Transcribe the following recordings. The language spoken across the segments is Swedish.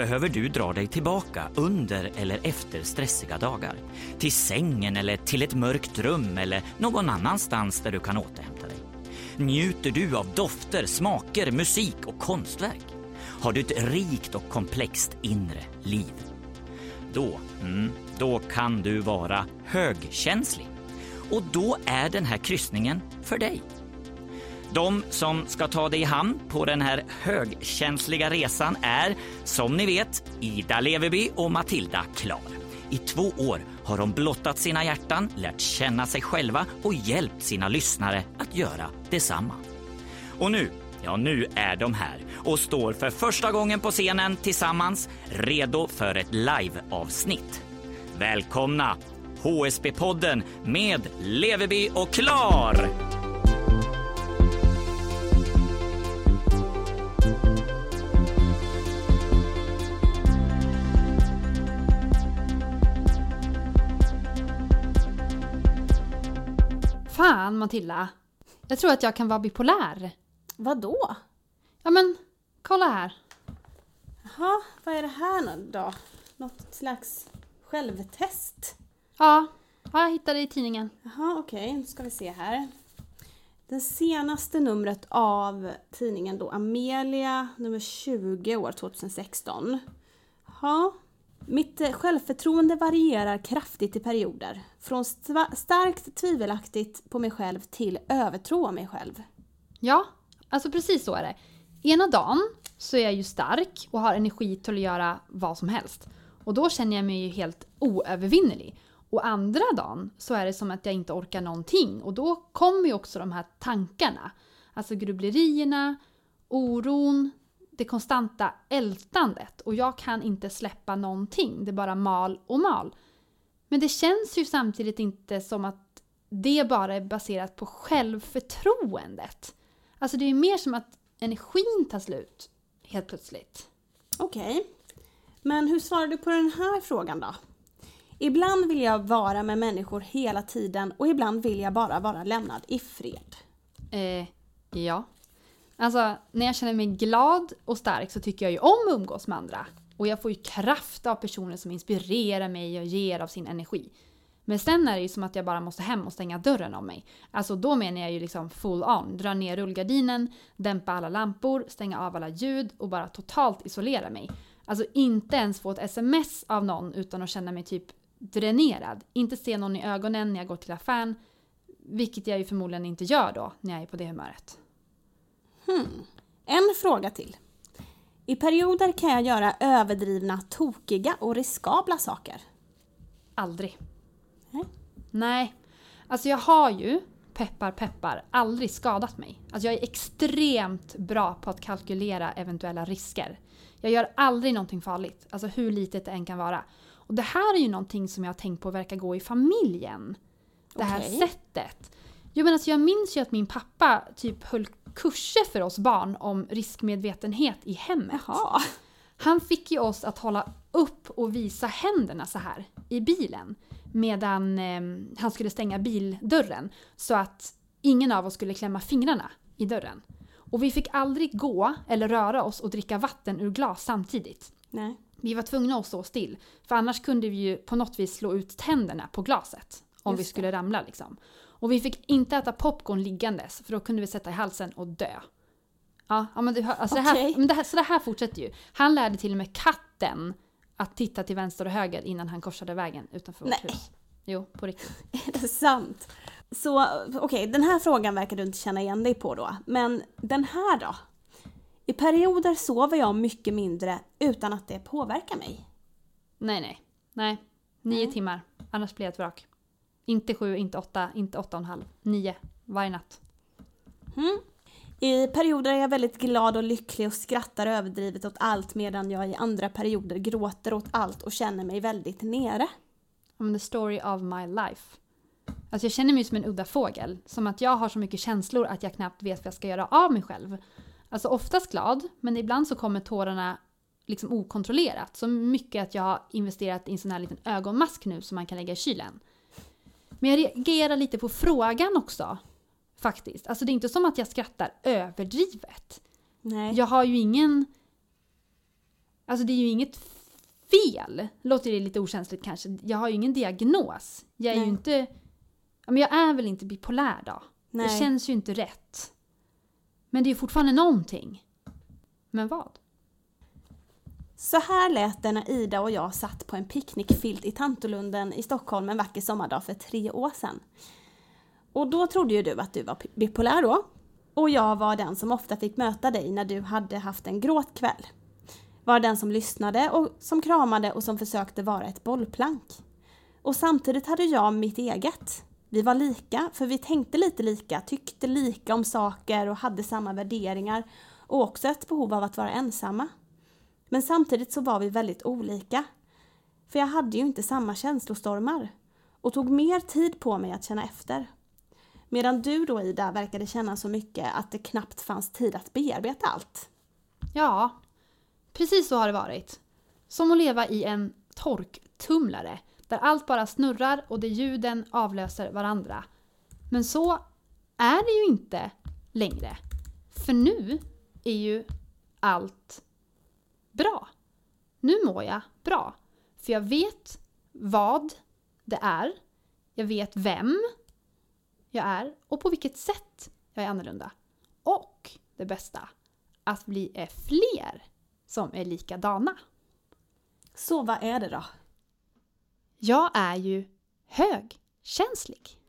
behöver du dra dig tillbaka under eller efter stressiga dagar. Till sängen eller till ett mörkt rum eller någon annanstans där du kan återhämta dig. Njuter du av dofter, smaker, musik och konstverk? Har du ett rikt och komplext inre liv? Då, mm, då kan du vara högkänslig. Och då är den här kryssningen för dig. De som ska ta dig i hamn på den här högkänsliga resan är, som ni vet, Ida Leveby och Matilda Klar. I två år har de blottat sina hjärtan, lärt känna sig själva och hjälpt sina lyssnare att göra detsamma. Och nu, ja nu är de här och står för första gången på scenen tillsammans, redo för ett liveavsnitt. Välkomna HSB-podden med Leveby och Klar! Fan Matilda. Jag tror att jag kan vara bipolär. Vadå? Ja men, kolla här. Jaha, vad är det här då? Något slags självtest? Ja, ja jag hittade det i tidningen. Jaha, okej, nu ska vi se här. Det senaste numret av tidningen då, Amelia, nummer 20 år 2016. Ja, mitt eh, självförtroende varierar kraftigt i perioder. Från starkt tvivelaktigt på mig själv till övertro av mig själv. Ja, alltså precis så är det. Ena dagen så är jag ju stark och har energi till att göra vad som helst. Och då känner jag mig ju helt oövervinnerlig. Och andra dagen så är det som att jag inte orkar någonting och då kommer ju också de här tankarna. Alltså grubblerierna, oron, det konstanta ältandet och jag kan inte släppa någonting. Det bara mal och mal. Men det känns ju samtidigt inte som att det bara är baserat på självförtroendet. Alltså det är mer som att energin tar slut helt plötsligt. Okej. Men hur svarar du på den här frågan då? Ibland vill jag vara med människor hela tiden och ibland vill jag bara vara lämnad i fred. Eh, ja. Alltså, när jag känner mig glad och stark så tycker jag ju om att umgås med andra. Och jag får ju kraft av personer som inspirerar mig och ger av sin energi. Men sen är det ju som att jag bara måste hem och stänga dörren om mig. Alltså då menar jag ju liksom full on. Dra ner rullgardinen, dämpa alla lampor, stänga av alla ljud och bara totalt isolera mig. Alltså inte ens få ett sms av någon utan att känna mig typ dränerad. Inte se någon i ögonen när jag går till affären. Vilket jag ju förmodligen inte gör då när jag är på det humöret. En fråga till. I perioder kan jag göra överdrivna, tokiga och riskabla saker. Aldrig. Nej. Nej. Alltså jag har ju, peppar peppar, aldrig skadat mig. Alltså jag är extremt bra på att kalkylera eventuella risker. Jag gör aldrig någonting farligt, alltså hur litet det än kan vara. Och det här är ju någonting som jag har tänkt på verkar gå i familjen. Det här Okej. sättet. Jo men alltså jag minns ju att min pappa typ höll kurser för oss barn om riskmedvetenhet i hemmet. Jaha. Han fick ju oss att hålla upp och visa händerna så här i bilen medan eh, han skulle stänga bildörren så att ingen av oss skulle klämma fingrarna i dörren. Och vi fick aldrig gå eller röra oss och dricka vatten ur glas samtidigt. Nej. Vi var tvungna att stå still för annars kunde vi ju på något vis slå ut tänderna på glaset om vi Just det. skulle ramla liksom. Och vi fick inte äta popcorn liggandes för då kunde vi sätta i halsen och dö. Ja, ja men, det, alltså det, här, men det här, så det här fortsätter ju. Han lärde till och med katten att titta till vänster och höger innan han korsade vägen utanför vårt Nej. hus. Jo, på riktigt. Är det sant? Så okej, den här frågan verkar du inte känna igen dig på då. Men den här då? I perioder sover jag mycket mindre utan att det påverkar mig. Nej, nej. Nej. Nio Nej. timmar. Annars blir jag ett vrak. Inte sju, inte åtta, inte åtta och en halv. Nio. Varje natt. Mm. I perioder är jag väldigt glad och lycklig och skrattar överdrivet åt allt medan jag i andra perioder gråter åt allt och känner mig väldigt nere. om the story of my life. Alltså jag känner mig som en udda fågel. Som att jag har så mycket känslor att jag knappt vet vad jag ska göra av mig själv. Alltså oftast glad, men ibland så kommer tårarna liksom okontrollerat. Så mycket att jag har investerat i en sån här liten ögonmask nu som man kan lägga i kylen. Men jag reagerar lite på frågan också. Faktiskt. Alltså det är inte som att jag skrattar överdrivet. Nej. Jag har ju ingen... Alltså det är ju inget fel. Låter det lite okänsligt kanske. Jag har ju ingen diagnos. Jag är Nej. ju inte... Men jag är väl inte bipolär då? Nej. Det känns ju inte rätt. Men det är fortfarande någonting. Men vad? Så här lät det när Ida och jag satt på en picknickfilt i Tantolunden i Stockholm en vacker sommardag för tre år sedan. Och då trodde ju du att du var bipolär då. Och jag var den som ofta fick möta dig när du hade haft en gråtkväll. Var den som lyssnade och som kramade och som försökte vara ett bollplank. Och samtidigt hade jag mitt eget. Vi var lika, för vi tänkte lite lika, tyckte lika om saker och hade samma värderingar. Och också ett behov av att vara ensamma. Men samtidigt så var vi väldigt olika. För jag hade ju inte samma känslostormar och tog mer tid på mig att känna efter. Medan du då Ida verkade känna så mycket att det knappt fanns tid att bearbeta allt. Ja, precis så har det varit. Som att leva i en torktumlare där allt bara snurrar och där ljuden avlöser varandra. Men så är det ju inte längre. För nu är ju allt bra. Nu mår jag bra. För jag vet vad det är. Jag vet vem jag är och på vilket sätt jag är annorlunda. Och det bästa, att vi är fler som är likadana. Så vad är det då? Jag är ju högkänslig.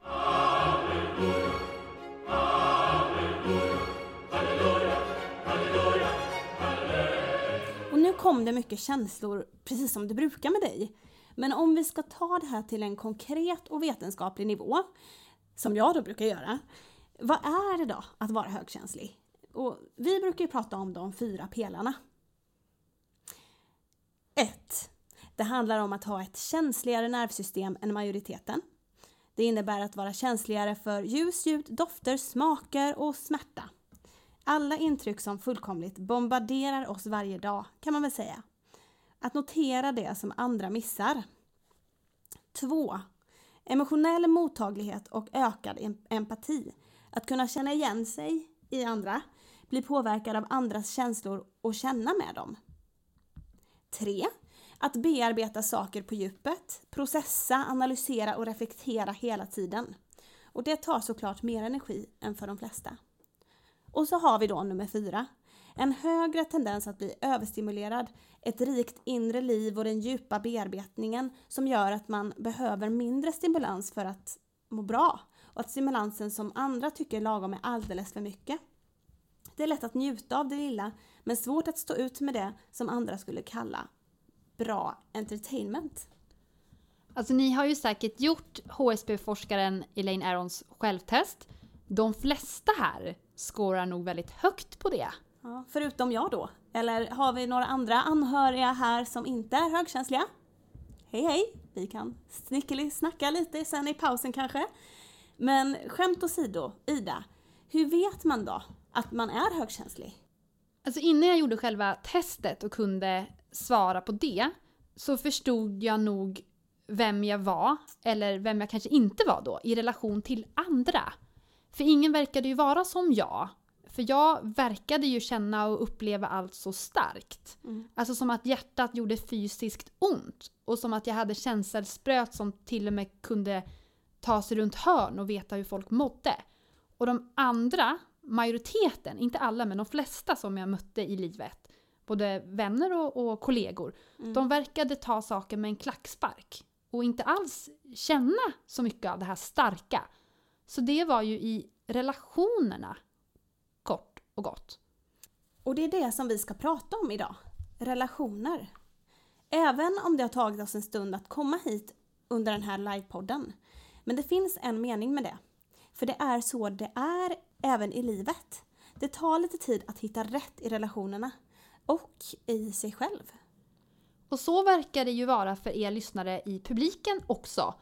Kom det mycket känslor, precis som det brukar med dig. Men om vi ska ta det här till en konkret och vetenskaplig nivå, som jag då brukar göra. Vad är det då att vara högkänslig? Och vi brukar ju prata om de fyra pelarna. 1. Det handlar om att ha ett känsligare nervsystem än majoriteten. Det innebär att vara känsligare för ljus, ljud, dofter, smaker och smärta. Alla intryck som fullkomligt bombarderar oss varje dag, kan man väl säga. Att notera det som andra missar. 2. Emotionell mottaglighet och ökad empati. Att kunna känna igen sig i andra, bli påverkad av andras känslor och känna med dem. 3. Att bearbeta saker på djupet, processa, analysera och reflektera hela tiden. Och det tar såklart mer energi än för de flesta. Och så har vi då nummer fyra. En högre tendens att bli överstimulerad, ett rikt inre liv och den djupa bearbetningen som gör att man behöver mindre stimulans för att må bra och att stimulansen som andra tycker är lagom är alldeles för mycket. Det är lätt att njuta av det lilla men svårt att stå ut med det som andra skulle kalla bra entertainment. Alltså ni har ju säkert gjort HSB-forskaren Elaine Arons självtest. De flesta här skårar nog väldigt högt på det. Ja, förutom jag då. Eller har vi några andra anhöriga här som inte är högkänsliga? Hej hej! Vi kan snickeli snacka lite sen i pausen kanske. Men skämt åsido, Ida. Hur vet man då att man är högkänslig? Alltså innan jag gjorde själva testet och kunde svara på det så förstod jag nog vem jag var, eller vem jag kanske inte var då, i relation till andra. För ingen verkade ju vara som jag. För jag verkade ju känna och uppleva allt så starkt. Mm. Alltså som att hjärtat gjorde fysiskt ont. Och som att jag hade känselspröt som till och med kunde ta sig runt hörn och veta hur folk mådde. Och de andra, majoriteten, inte alla men de flesta som jag mötte i livet, både vänner och, och kollegor, Mm. de verkade ta saker med en klackspark. Och inte alls känna så mycket av det här starka. Så det var ju i relationerna, kort och gott. Och det är det som vi ska prata om idag. Relationer. Även om det har tagit oss en stund att komma hit under den här livepodden. Men det finns en mening med det. För det är så det är även i livet. Det tar lite tid att hitta rätt i relationerna. Och i sig själv. Och så verkar det ju vara för er lyssnare i publiken också.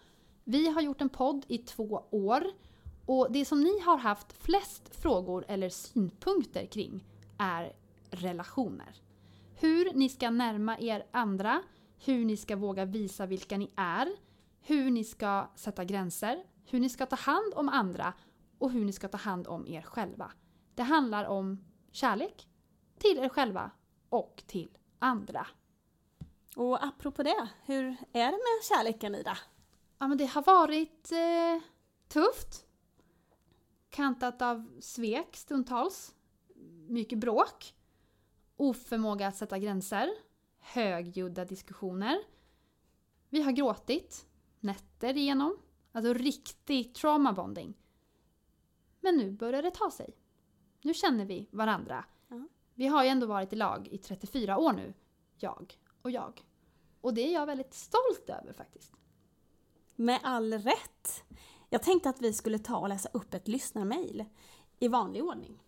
Vi har gjort en podd i två år och det som ni har haft flest frågor eller synpunkter kring är relationer. Hur ni ska närma er andra, hur ni ska våga visa vilka ni är, hur ni ska sätta gränser, hur ni ska ta hand om andra och hur ni ska ta hand om er själva. Det handlar om kärlek till er själva och till andra. Och apropå det, hur är det med kärleken Ida? Ja, men det har varit eh, tufft. Kantat av svek stundtals. Mycket bråk. Oförmåga att sätta gränser. Högljudda diskussioner. Vi har gråtit nätter igenom. Alltså riktig trauma bonding. Men nu börjar det ta sig. Nu känner vi varandra. Ja. Vi har ju ändå varit i lag i 34 år nu. Jag och jag. Och det är jag väldigt stolt över faktiskt. Med all rätt! Jag tänkte att vi skulle ta och läsa upp ett lyssnarmail i vanlig ordning.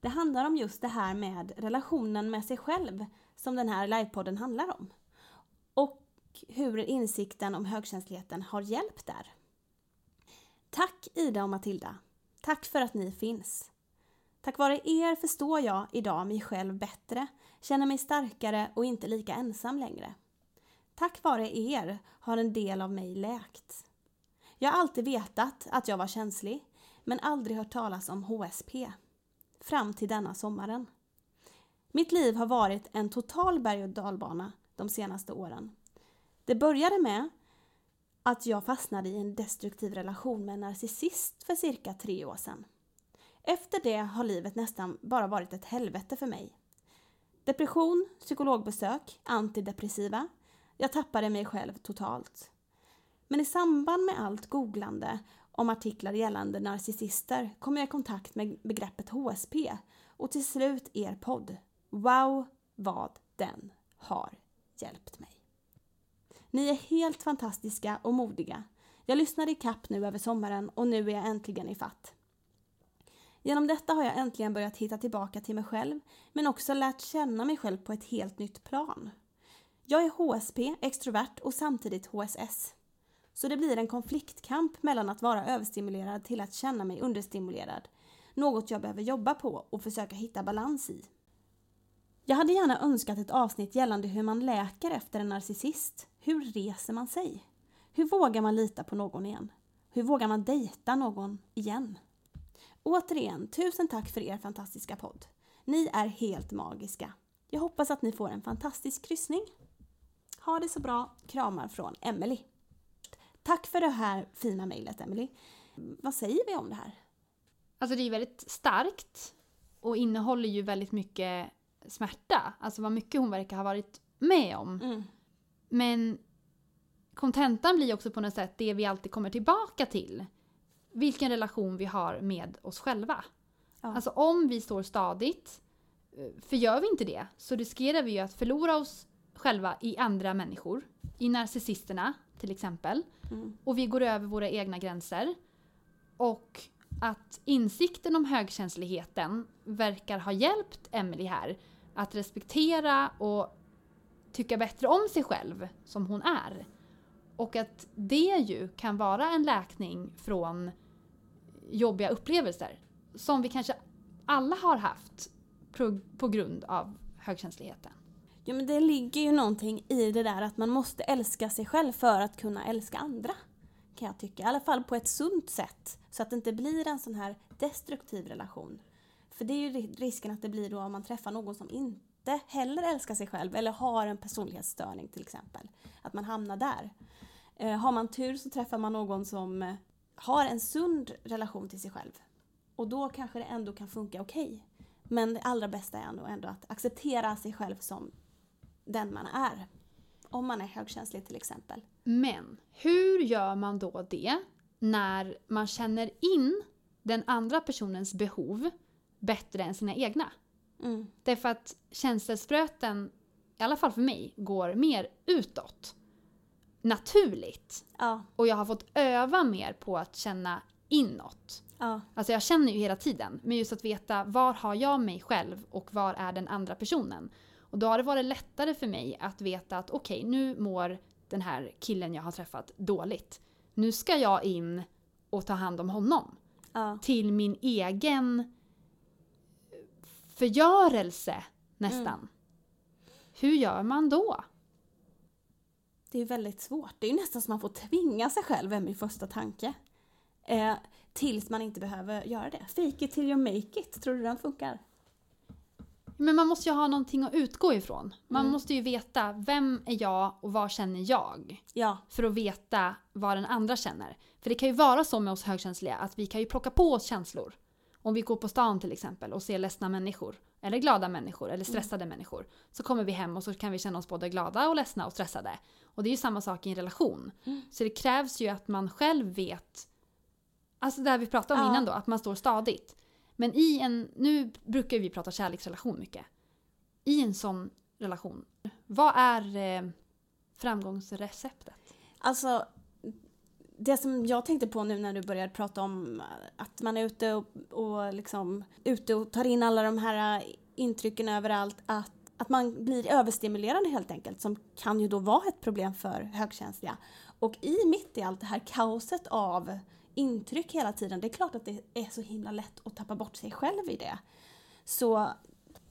Det handlar om just det här med relationen med sig själv som den här livepodden handlar om. Och hur insikten om högkänsligheten har hjälpt där. Tack Ida och Matilda! Tack för att ni finns! Tack vare er förstår jag idag mig själv bättre, känner mig starkare och inte lika ensam längre. Tack vare er har en del av mig läkt. Jag har alltid vetat att jag var känslig, men aldrig hört talas om HSP. Fram till denna sommaren. Mitt liv har varit en total berg och dalbana de senaste åren. Det började med att jag fastnade i en destruktiv relation med en narcissist för cirka tre år sedan. Efter det har livet nästan bara varit ett helvete för mig. Depression, psykologbesök, antidepressiva. Jag tappade mig själv totalt. Men i samband med allt googlande om artiklar gällande narcissister kom jag i kontakt med begreppet HSP och till slut er podd. Wow, vad den har hjälpt mig. Ni är helt fantastiska och modiga. Jag lyssnade i kapp nu över sommaren och nu är jag äntligen i fatt. Genom detta har jag äntligen börjat hitta tillbaka till mig själv, men också lärt känna mig själv på ett helt nytt plan. Jag är HSP, extrovert och samtidigt HSS. Så det blir en konfliktkamp mellan att vara överstimulerad till att känna mig understimulerad. Något jag behöver jobba på och försöka hitta balans i. Jag hade gärna önskat ett avsnitt gällande hur man läker efter en narcissist. Hur reser man sig? Hur vågar man lita på någon igen? Hur vågar man dejta någon igen? Återigen, tusen tack för er fantastiska podd. Ni är helt magiska. Jag hoppas att ni får en fantastisk kryssning. Ha det så bra. Kramar från Emelie. Tack för det här fina mejlet Emily. Vad säger vi om det här? Alltså det är väldigt starkt och innehåller ju väldigt mycket smärta. Alltså vad mycket hon verkar ha varit med om. Mm. Men kontentan blir också på något sätt det vi alltid kommer tillbaka till. Vilken relation vi har med oss själva. Ja. Alltså om vi står stadigt, eh, för gör vi inte det så riskerar vi ju att förlora oss själva i andra människor. I narcissisterna till exempel. Mm. Och vi går över våra egna gränser. Och att insikten om högkänsligheten verkar ha hjälpt Emily här att respektera och tycka bättre om sig själv som hon är. Och att det ju kan vara en läkning från jobbiga upplevelser som vi kanske alla har haft på, på grund av högkänsligheten. Ja men det ligger ju någonting i det där att man måste älska sig själv för att kunna älska andra. Kan jag tycka. I alla fall på ett sunt sätt. Så att det inte blir en sån här destruktiv relation. För det är ju risken att det blir då om man träffar någon som inte heller älskar sig själv eller har en personlighetsstörning till exempel. Att man hamnar där. Eh, har man tur så träffar man någon som eh, har en sund relation till sig själv. Och då kanske det ändå kan funka okej. Men det allra bästa är ändå, ändå att acceptera sig själv som den man är. Om man är högkänslig till exempel. Men hur gör man då det när man känner in den andra personens behov bättre än sina egna? Mm. Därför att känselspröten, i alla fall för mig, går mer utåt. Naturligt. Ja, Och jag har fått öva mer på att känna inåt. ja, Alltså jag känner ju hela tiden, men just att veta var har jag mig själv och var är den andra personen. Och då har det varit lättare för mig att veta att okej, nu mår den här killen jag har träffat dåligt. Nu ska jag in och ta hand om honom. ja. Till min egen förgörelse nästan. Hur gör man då? Det är väldigt svårt. Det är nästan som man får tvinga sig själv, är min första tanke. Eh, tills man inte behöver göra det. Fake it till you make it. Tror du den funkar? Men man måste ju ha någonting att utgå ifrån. Man Mm. måste ju veta vem är jag och vad känner jag? Ja. För att veta vad den andra känner. För det kan ju vara så med oss högkänsliga att vi kan ju plocka på oss känslor. Om vi går på stan till exempel och ser ledsna människor, eller glada människor, eller stressade människor. Så kommer vi hem och så kan vi känna oss både glada och ledsna och stressade. Och det är ju samma sak i en relation. Mm. Så det krävs ju att man själv vet, alltså det här vi pratade om Ja. innan då, att man står stadigt. Men i en, nu brukar vi prata kärleksrelation mycket. I en sån relation, vad är eh, framgångsreceptet? Alltså, det som jag tänkte på nu när du började prata om att man är ute och, och liksom ute och tar in alla de här eh, intrycken överallt, att, att man blir överstimulerad helt enkelt, som kan ju då vara ett problem för högkänsliga. Och i mitt i allt det här kaoset av intryck hela tiden, det är klart att det är så himla lätt att tappa bort sig själv i det. Så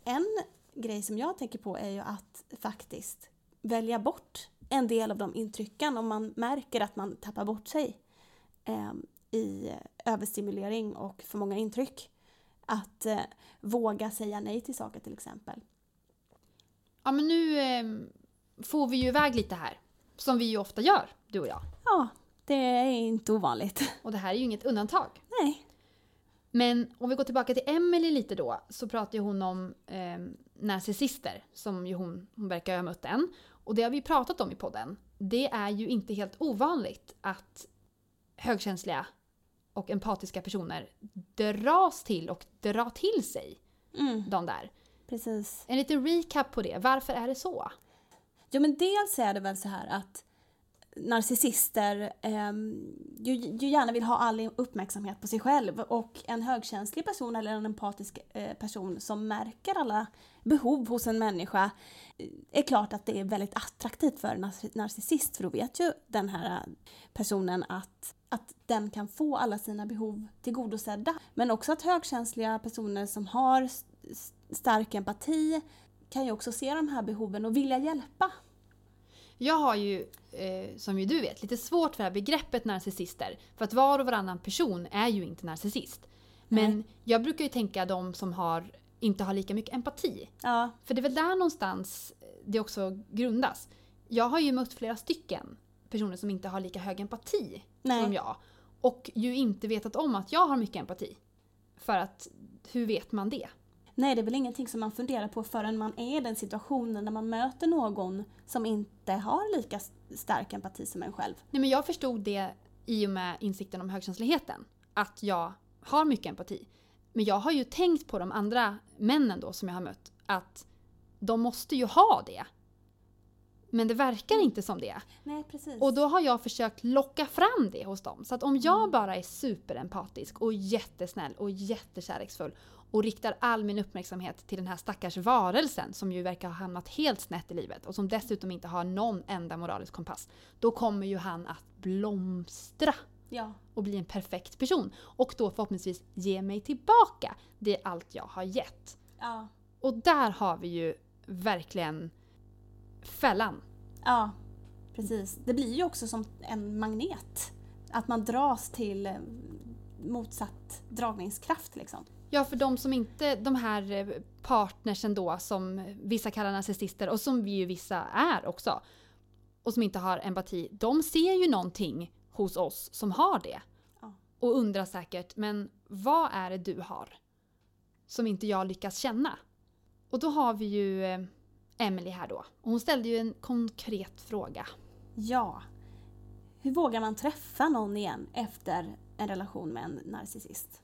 en grej som jag tänker på är ju att faktiskt välja bort en del av de intrycken om man märker att man tappar bort sig eh, i överstimulering och för många intryck. Att eh, våga säga nej till saker till exempel. Ja men nu eh, får vi ju iväg lite här. Som vi ju ofta gör, du och jag. Ja, det är inte ovanligt. Och det här är ju inget undantag. Nej. Men om vi går tillbaka till Emily lite då, så pratar ju hon om eh, narcissister, som ju hon, hon verkar ha mött en. Och det har vi pratat om i podden. Det är ju inte helt ovanligt att högkänsliga och empatiska personer dras till och drar till sig Mm, de där. precis. En liten recap på det. Varför är det så? Jo men dels är det väl så här att narcissister eh, ju, ju gärna vill ha all uppmärksamhet på sig själv och en högkänslig person eller en empatisk eh, person som märker alla behov hos en människa eh, är klart att det är väldigt attraktivt för en narcissist för då vet ju den här eh, personen att, att den kan få alla sina behov tillgodosedda. Men också att högkänsliga personer som har stark empati kan ju också se de här behoven och vilja hjälpa. Jag har ju, eh, som ju du vet, lite svårt för det här begreppet narcissister. För att var och varannan person är ju inte narcissist. Men Nej. jag brukar ju tänka de som har, inte har lika mycket empati. Ja, För det är väl där någonstans det också grundas. Jag har ju mött flera stycken personer som inte har lika hög empati Nej. som jag. Och ju inte vetat om att jag har mycket empati. För att, hur vet man det? Nej, det är väl ingenting som man funderar på förrän man är i den situationen när man möter någon som inte har lika stark empati som en själv. Nej men jag förstod det i och med insikten om högkänsligheten. Att jag har mycket empati. Men jag har ju tänkt på de andra männen då som jag har mött. Att de måste ju ha det. Men det verkar inte som det. Nej, precis. Och då har jag försökt locka fram det hos dem. Så att om jag bara är superempatisk och jättesnäll och jättekärleksfull och riktar all min uppmärksamhet till den här stackars varelsen som ju verkar ha hamnat helt snett i livet och som dessutom inte har någon enda moralisk kompass. Då kommer ju han att blomstra Ja, och bli en perfekt person. Och då förhoppningsvis ge mig tillbaka det allt jag har gett. ja, Och där har vi ju verkligen fällan. ja, precis. Det blir ju också som en magnet. Att man dras till eh, motsatt dragningskraft liksom. Ja, för de som inte, de här eh, partnersen då som vissa kallar narcissister och som vi ju vissa är också. Och som inte har empati. De ser ju någonting hos oss som har det. Ja. Och undrar säkert, men vad är det du har? Som inte jag lyckas känna. Och då har vi ju eh, Emily här då. Och hon ställde ju en konkret fråga. Ja. Hur vågar man träffa någon igen efter en relation med en narcissist?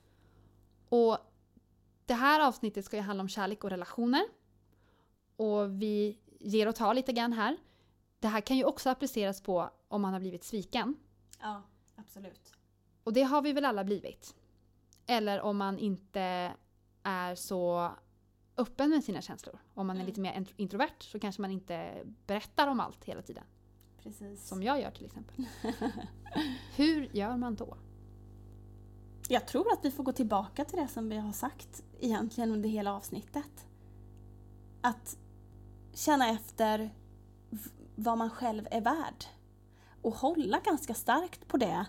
Och det här avsnittet ska ju handla om kärlek och relationer. Och vi ger och tar lite grann här. Det här kan ju också appliceras på om man har blivit sviken. Ja, absolut. Och det har vi väl alla blivit. Eller om man inte är så öppen med sina känslor. Om man är Mm. lite mer int- introvert så kanske man inte berättar om allt hela tiden. Precis. Som jag gör till exempel. Hur gör man då? Jag tror att vi får gå tillbaka till det som vi har sagt egentligen under hela avsnittet. Att känna efter vad man själv är värd. Och hålla ganska starkt på det.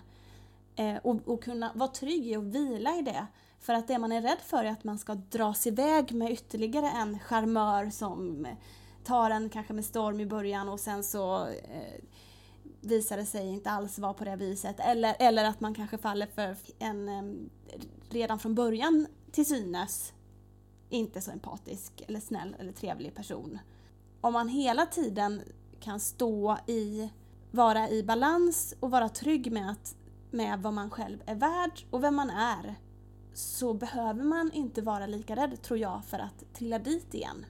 Eh, och, och kunna vara trygg i och vila i det. För att det man är rädd för är att man ska dras iväg med ytterligare en charmör som tar en kanske med storm i början och sen så eh, visade sig inte alls vara på det viset. Eller, eller att man kanske faller för en redan från början till synes inte så empatisk eller snäll eller trevlig person. Om man hela tiden kan stå i, vara i balans och vara trygg med, att, med vad man själv är värd och vem man är så behöver man inte vara lika rädd tror jag för att trilla dit igen.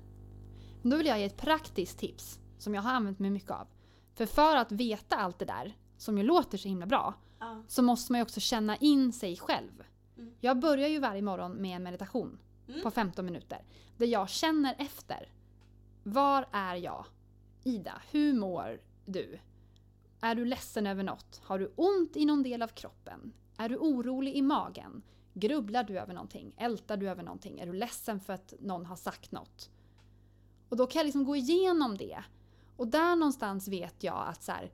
Då vill jag ge ett praktiskt tips som jag har använt mig mycket av. För för att veta allt det där, som ju låter så himla bra, Ja. så måste man ju också känna in sig själv. Mm. Jag börjar ju varje morgon med en meditation Mm. på 15 minuter. Där jag känner efter. Var är jag? Ida, hur mår du? Är du ledsen över något? Har du ont i någon del av kroppen? Är du orolig i magen? Grubblar du över någonting? Ältar du över någonting? Är du ledsen för att någon har sagt något? Och då kan jag liksom gå igenom det. Och där någonstans vet jag att så här.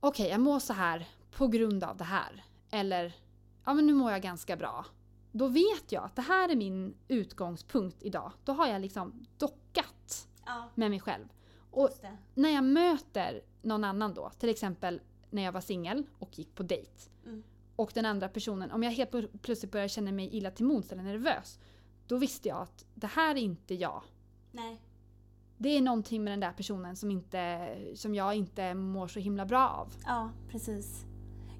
Okej, jag mår så här på grund av det här. Eller, ja men nu mår jag ganska bra. Då vet jag att det här är min utgångspunkt idag. Då har jag liksom dockat Ja, med mig själv. Och när jag möter någon annan då, till exempel när jag var singel och gick på dejt. Mm. Och den andra personen, om jag helt pl- plötsligt börjar känna mig illa till mods eller nervös. Då visste jag att det här är inte jag. Nej. Det är någonting med den där personen som, inte, som jag inte mår så himla bra av. Ja, precis.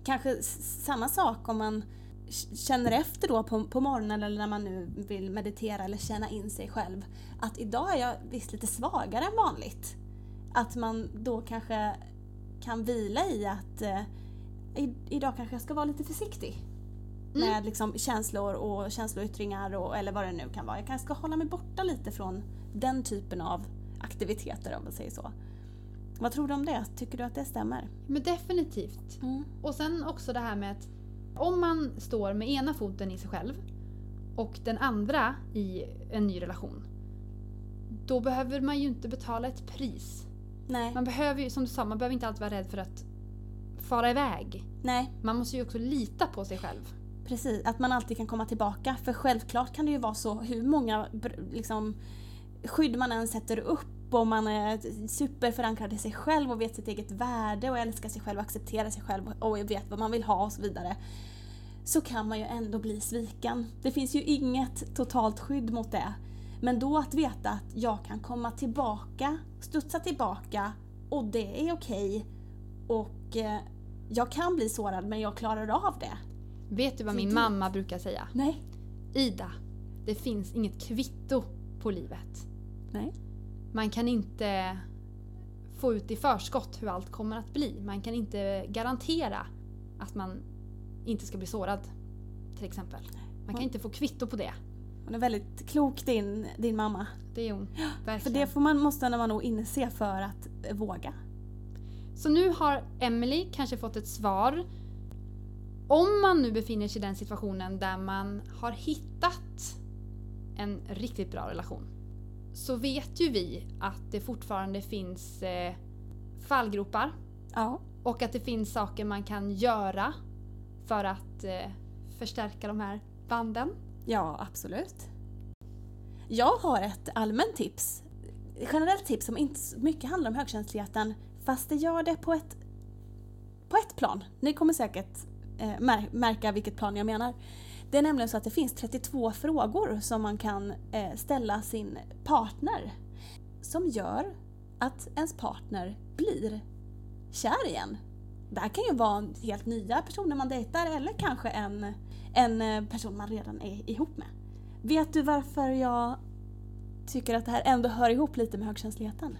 Kanske samma sak om man känner efter då på, på morgonen eller när man nu vill meditera eller känna in sig själv. Att idag är jag visst lite svagare än vanligt. Att man då kanske kan vila i att eh, idag kanske jag ska vara lite försiktig. Mm. Med liksom känslor och känsloyttringar och, eller vad det nu kan vara. Jag kanske ska hålla mig borta lite från den typen av aktiviteter om man säger så. Vad tror du om det? Tycker du att det stämmer? Men definitivt. Och sen också det här med att om man står med ena foten i sig själv och den andra i en ny relation. Då behöver man ju inte betala ett pris. Nej. Man behöver ju, som du sa, man behöver inte alltid vara rädd för att fara iväg. Nej, Man måste ju också lita på sig själv. precis. Att man alltid kan komma tillbaka. För självklart kan det ju vara så hur många liksom, skydd man än sätter upp och man är superförankrad i sig själv och vet sitt eget värde och älskar sig själv och accepterar sig själv och vet vad man vill ha och så vidare. Så kan man ju ändå bli sviken. Det finns ju inget totalt skydd mot det. Men då att veta att jag kan komma tillbaka, studsa tillbaka och det är okej. Och eh, jag kan bli sårad men jag klarar av det. Vet du vad min mamma brukar säga? Nej. Ida, det finns inget kvitto på livet. Nej. Man kan inte få ut i förskott hur allt kommer att bli. Man kan inte garantera att man inte ska bli sårad. Till exempel. Man kan inte få kvitto på det. Hon är väldigt klok din, din mamma. Det är hon. För Verkligen. det får man, måste man nog inse för att eh, våga. Så nu har Emily kanske fått ett svar. Om man nu befinner sig i den situationen där man har hittat en riktigt bra relation så vet ju vi att det fortfarande finns eh, fallgropar Ja. och att det finns saker man kan göra för att eh, förstärka de här banden. Ja, absolut. Jag har ett allmänt tips. Generellt tips som inte mycket handlar om högkänsligheten fast det gör det på ett, på ett plan. Ni kommer säkert eh, mär- märka vilket plan jag menar. Det är nämligen så att det finns 32 frågor som man kan eh, ställa sin partner som gör att ens partner blir kär igen. Det här kan ju vara helt nya personer man dejtar eller kanske en, en eh, person man redan är ihop med. Vet du varför jag tycker att det här ändå hör ihop lite med högkänsligheten?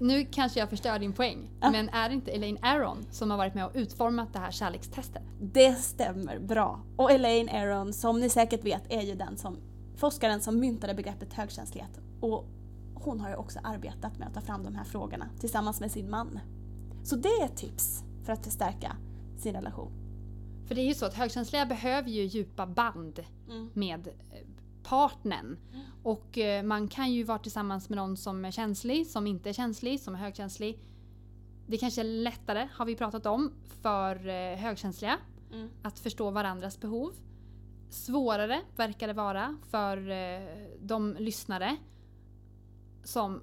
Nu kanske jag förstör din poäng, Ja. men är det inte Elaine Aron som har varit med och utformat det här kärlekstestet? Det stämmer bra. Och Elaine Aron, som ni säkert vet, är ju den som forskaren som myntade begreppet högkänslighet. Och hon har ju också arbetat med att ta fram de här frågorna tillsammans med sin man. Så det är ett tips för att förstärka sin relation. För det är ju så att högkänsliga behöver ju djupa band Mm. med eh, partnern. Och eh, man kan ju vara tillsammans med någon som är känslig, som inte är känslig, som är högkänslig. Det kanske är lättare, har vi pratat om, för eh, högkänsliga Mm. att förstå varandras behov. svårare verkar det vara för eh, de lyssnare som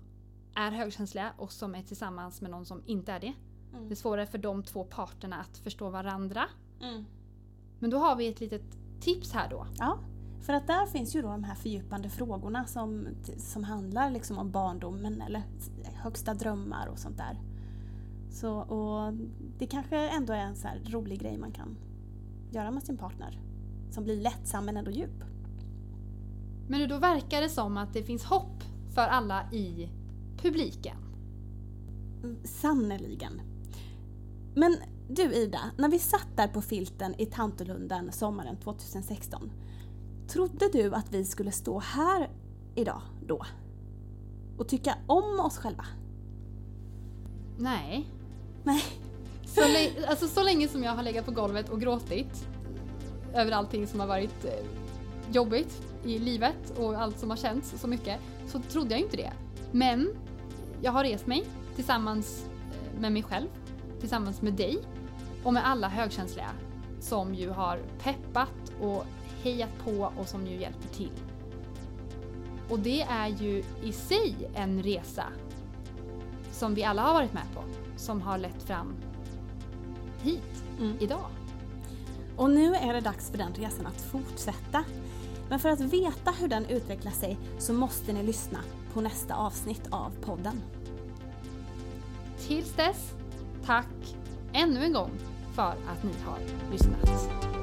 är högkänsliga och som är tillsammans med någon som inte är det. Mm. Det är svårare för de två parterna att förstå varandra. Mm. Men då har vi ett litet tips här då. Ja, för att där finns ju då de här fördjupande frågorna som, som handlar liksom om barndomen eller högsta drömmar och sånt där. Så, och det kanske ändå är en så här rolig grej man kan göra med sin partner. Som blir lättsam men ändå djup. Men då verkar det som att det finns hopp för alla i publiken. Sannerligen. Men du Ida, när vi satt där på filten i Tantolunden sommaren 2016. Trodde du att vi skulle stå här idag då? Och tycka om oss själva? Nej. Nej. Så, alltså, så länge som jag har legat på golvet och gråtit över allting som har varit eh, jobbigt i livet och allt som har känts så mycket så trodde jag inte det. Men jag har rest mig tillsammans eh, med mig själv, tillsammans med dig och med alla högkänsliga som ju har peppat och hejat på och som ju hjälper till. Och det är ju i sig en resa som vi alla har varit med på som har lett fram hit Mm. idag. Och nu är det dags för den resan att fortsätta. Men för att veta hur den utvecklar sig så måste ni lyssna på nästa avsnitt av podden. Tills dess, tack ännu en gång för att ni har lyssnat.